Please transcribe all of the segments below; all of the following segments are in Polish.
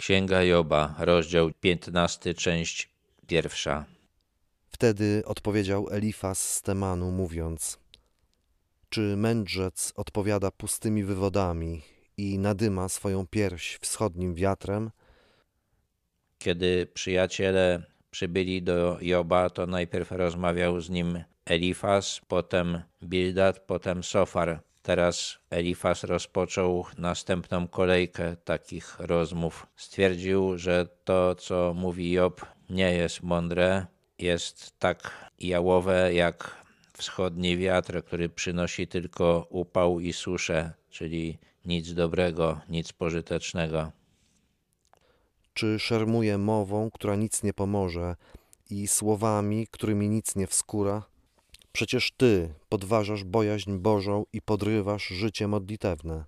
Księga Joba, rozdział 15, część pierwsza. Wtedy odpowiedział Elifas z Temanu, mówiąc: Czy mędrzec odpowiada pustymi wywodami i nadyma swoją pierś wschodnim wiatrem? Kiedy przyjaciele przybyli do Joba, to najpierw rozmawiał z nim Elifas, potem Bildad, potem Sofar. Teraz Elifas rozpoczął następną kolejkę takich rozmów. Stwierdził, że to, co mówi Job, nie jest mądre, jest tak jałowe jak wschodni wiatr, który przynosi tylko upał i suszę, czyli nic dobrego, nic pożytecznego. Czy szermuje mową, która nic nie pomoże, i słowami, którymi nic nie wskóra? Przecież ty podważasz bojaźń Bożą i podrywasz życie modlitewne.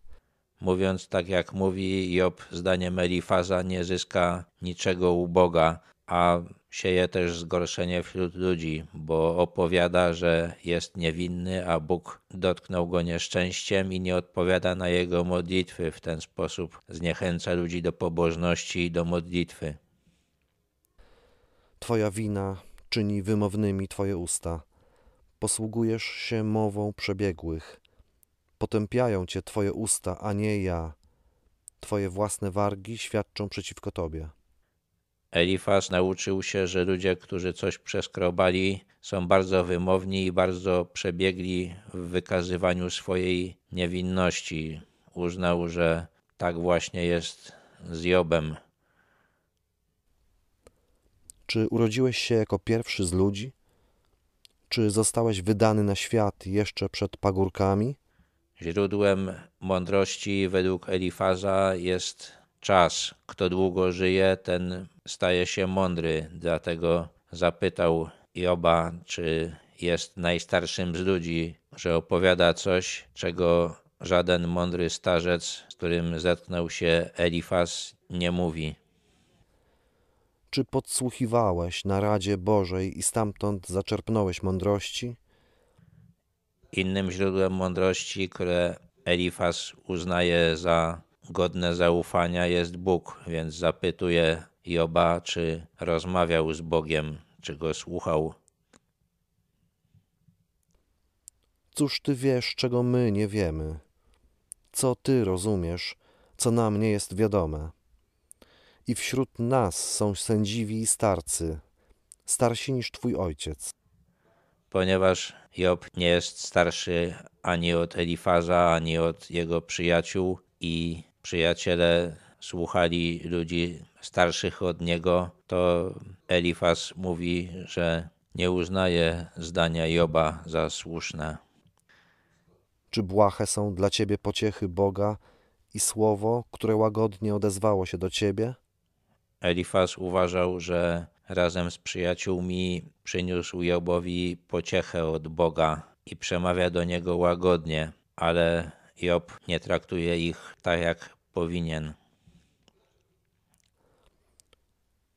Mówiąc tak jak mówi Job, zdaniem Elifaza nie zyska niczego u Boga, a sieje też zgorszenie wśród ludzi, bo opowiada, że jest niewinny, a Bóg dotknął go nieszczęściem i nie odpowiada na jego modlitwy. W ten sposób zniechęca ludzi do pobożności i do modlitwy. Twoja wina czyni wymownymi Twoje usta. Posługujesz się mową przebiegłych. Potępiają Cię Twoje usta, a nie ja. Twoje własne wargi świadczą przeciwko Tobie. Elifas nauczył się, że ludzie, którzy coś przeskrobali, są bardzo wymowni i bardzo przebiegli w wykazywaniu swojej niewinności. Uznał, że tak właśnie jest z Jobem. Czy urodziłeś się jako pierwszy z ludzi? Czy zostałeś wydany na świat jeszcze przed pagórkami? Źródłem mądrości według Elifaza jest czas. Kto długo żyje, ten staje się mądry. Dlatego zapytał Joba, czy jest najstarszym z ludzi, że opowiada coś, czego żaden mądry starzec, z którym zetknął się Elifaz, nie mówi. Czy podsłuchiwałeś na Radzie Bożej i stamtąd zaczerpnąłeś mądrości? Innym źródłem mądrości, które Elifaz uznaje za godne zaufania, jest Bóg, więc zapytuje Joba, czy rozmawiał z Bogiem, czy go słuchał. Cóż ty wiesz, czego my nie wiemy? Co ty rozumiesz, co nam nie jest wiadome? I wśród nas są sędziwi i starcy, starsi niż twój ojciec. Ponieważ Job nie jest starszy ani od Elifaza, ani od jego przyjaciół i przyjaciele słuchali ludzi starszych od niego, to Elifaz mówi, że nie uznaje zdania Joba za słuszne. Czy błahe są dla ciebie pociechy Boga i słowo, które łagodnie odezwało się do ciebie? Elifaz uważał, że razem z przyjaciółmi przyniósł Jobowi pociechę od Boga i przemawia do niego łagodnie, ale Job nie traktuje ich tak, jak powinien.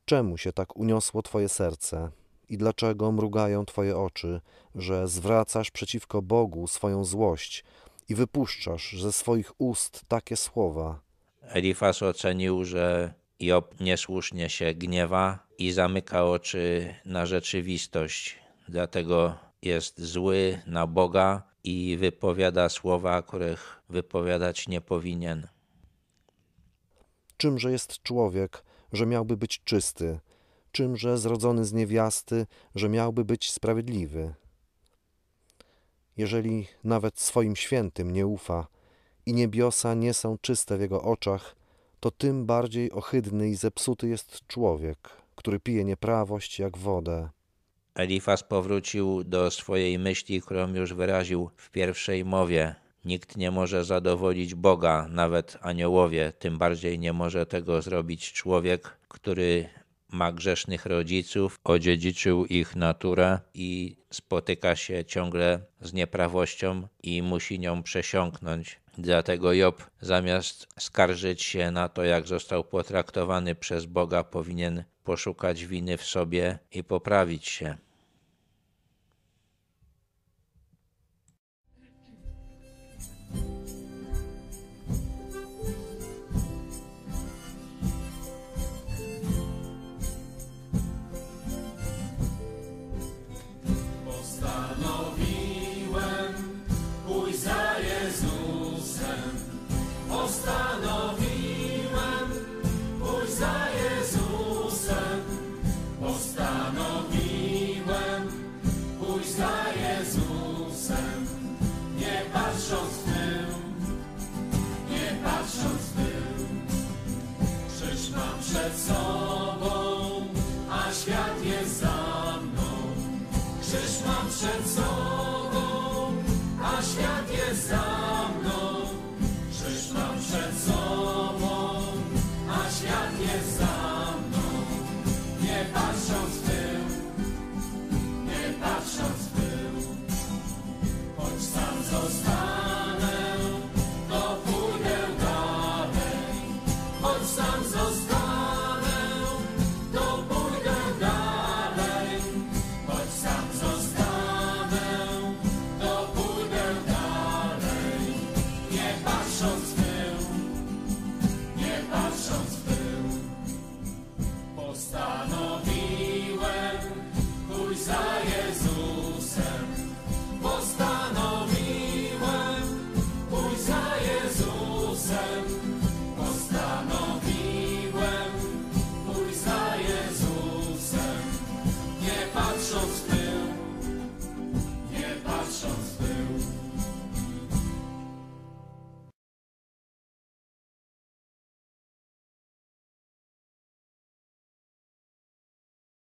Czemu się tak uniosło twoje serce i dlaczego mrugają twoje oczy, że zwracasz przeciwko Bogu swoją złość i wypuszczasz ze swoich ust takie słowa? Elifaz ocenił, że Job niesłusznie się gniewa i zamyka oczy na rzeczywistość, dlatego jest zły na Boga i wypowiada słowa, których wypowiadać nie powinien. Czymże jest człowiek, że miałby być czysty? Czymże zrodzony z niewiasty, że miałby być sprawiedliwy? Jeżeli nawet swoim świętym nie ufa i niebiosa nie są czyste w jego oczach, to tym bardziej ohydny i zepsuty jest człowiek, który pije nieprawość jak wodę. Elifas powrócił do swojej myśli, którą już wyraził w pierwszej mowie. Nikt nie może zadowolić Boga, nawet aniołowie, tym bardziej nie może tego zrobić człowiek, który ma grzesznych rodziców, odziedziczył ich naturę i spotyka się ciągle z nieprawością i musi nią przesiąknąć. Dlatego Job, zamiast skarżyć się na to, jak został potraktowany przez Boga, powinien poszukać winy w sobie i poprawić się.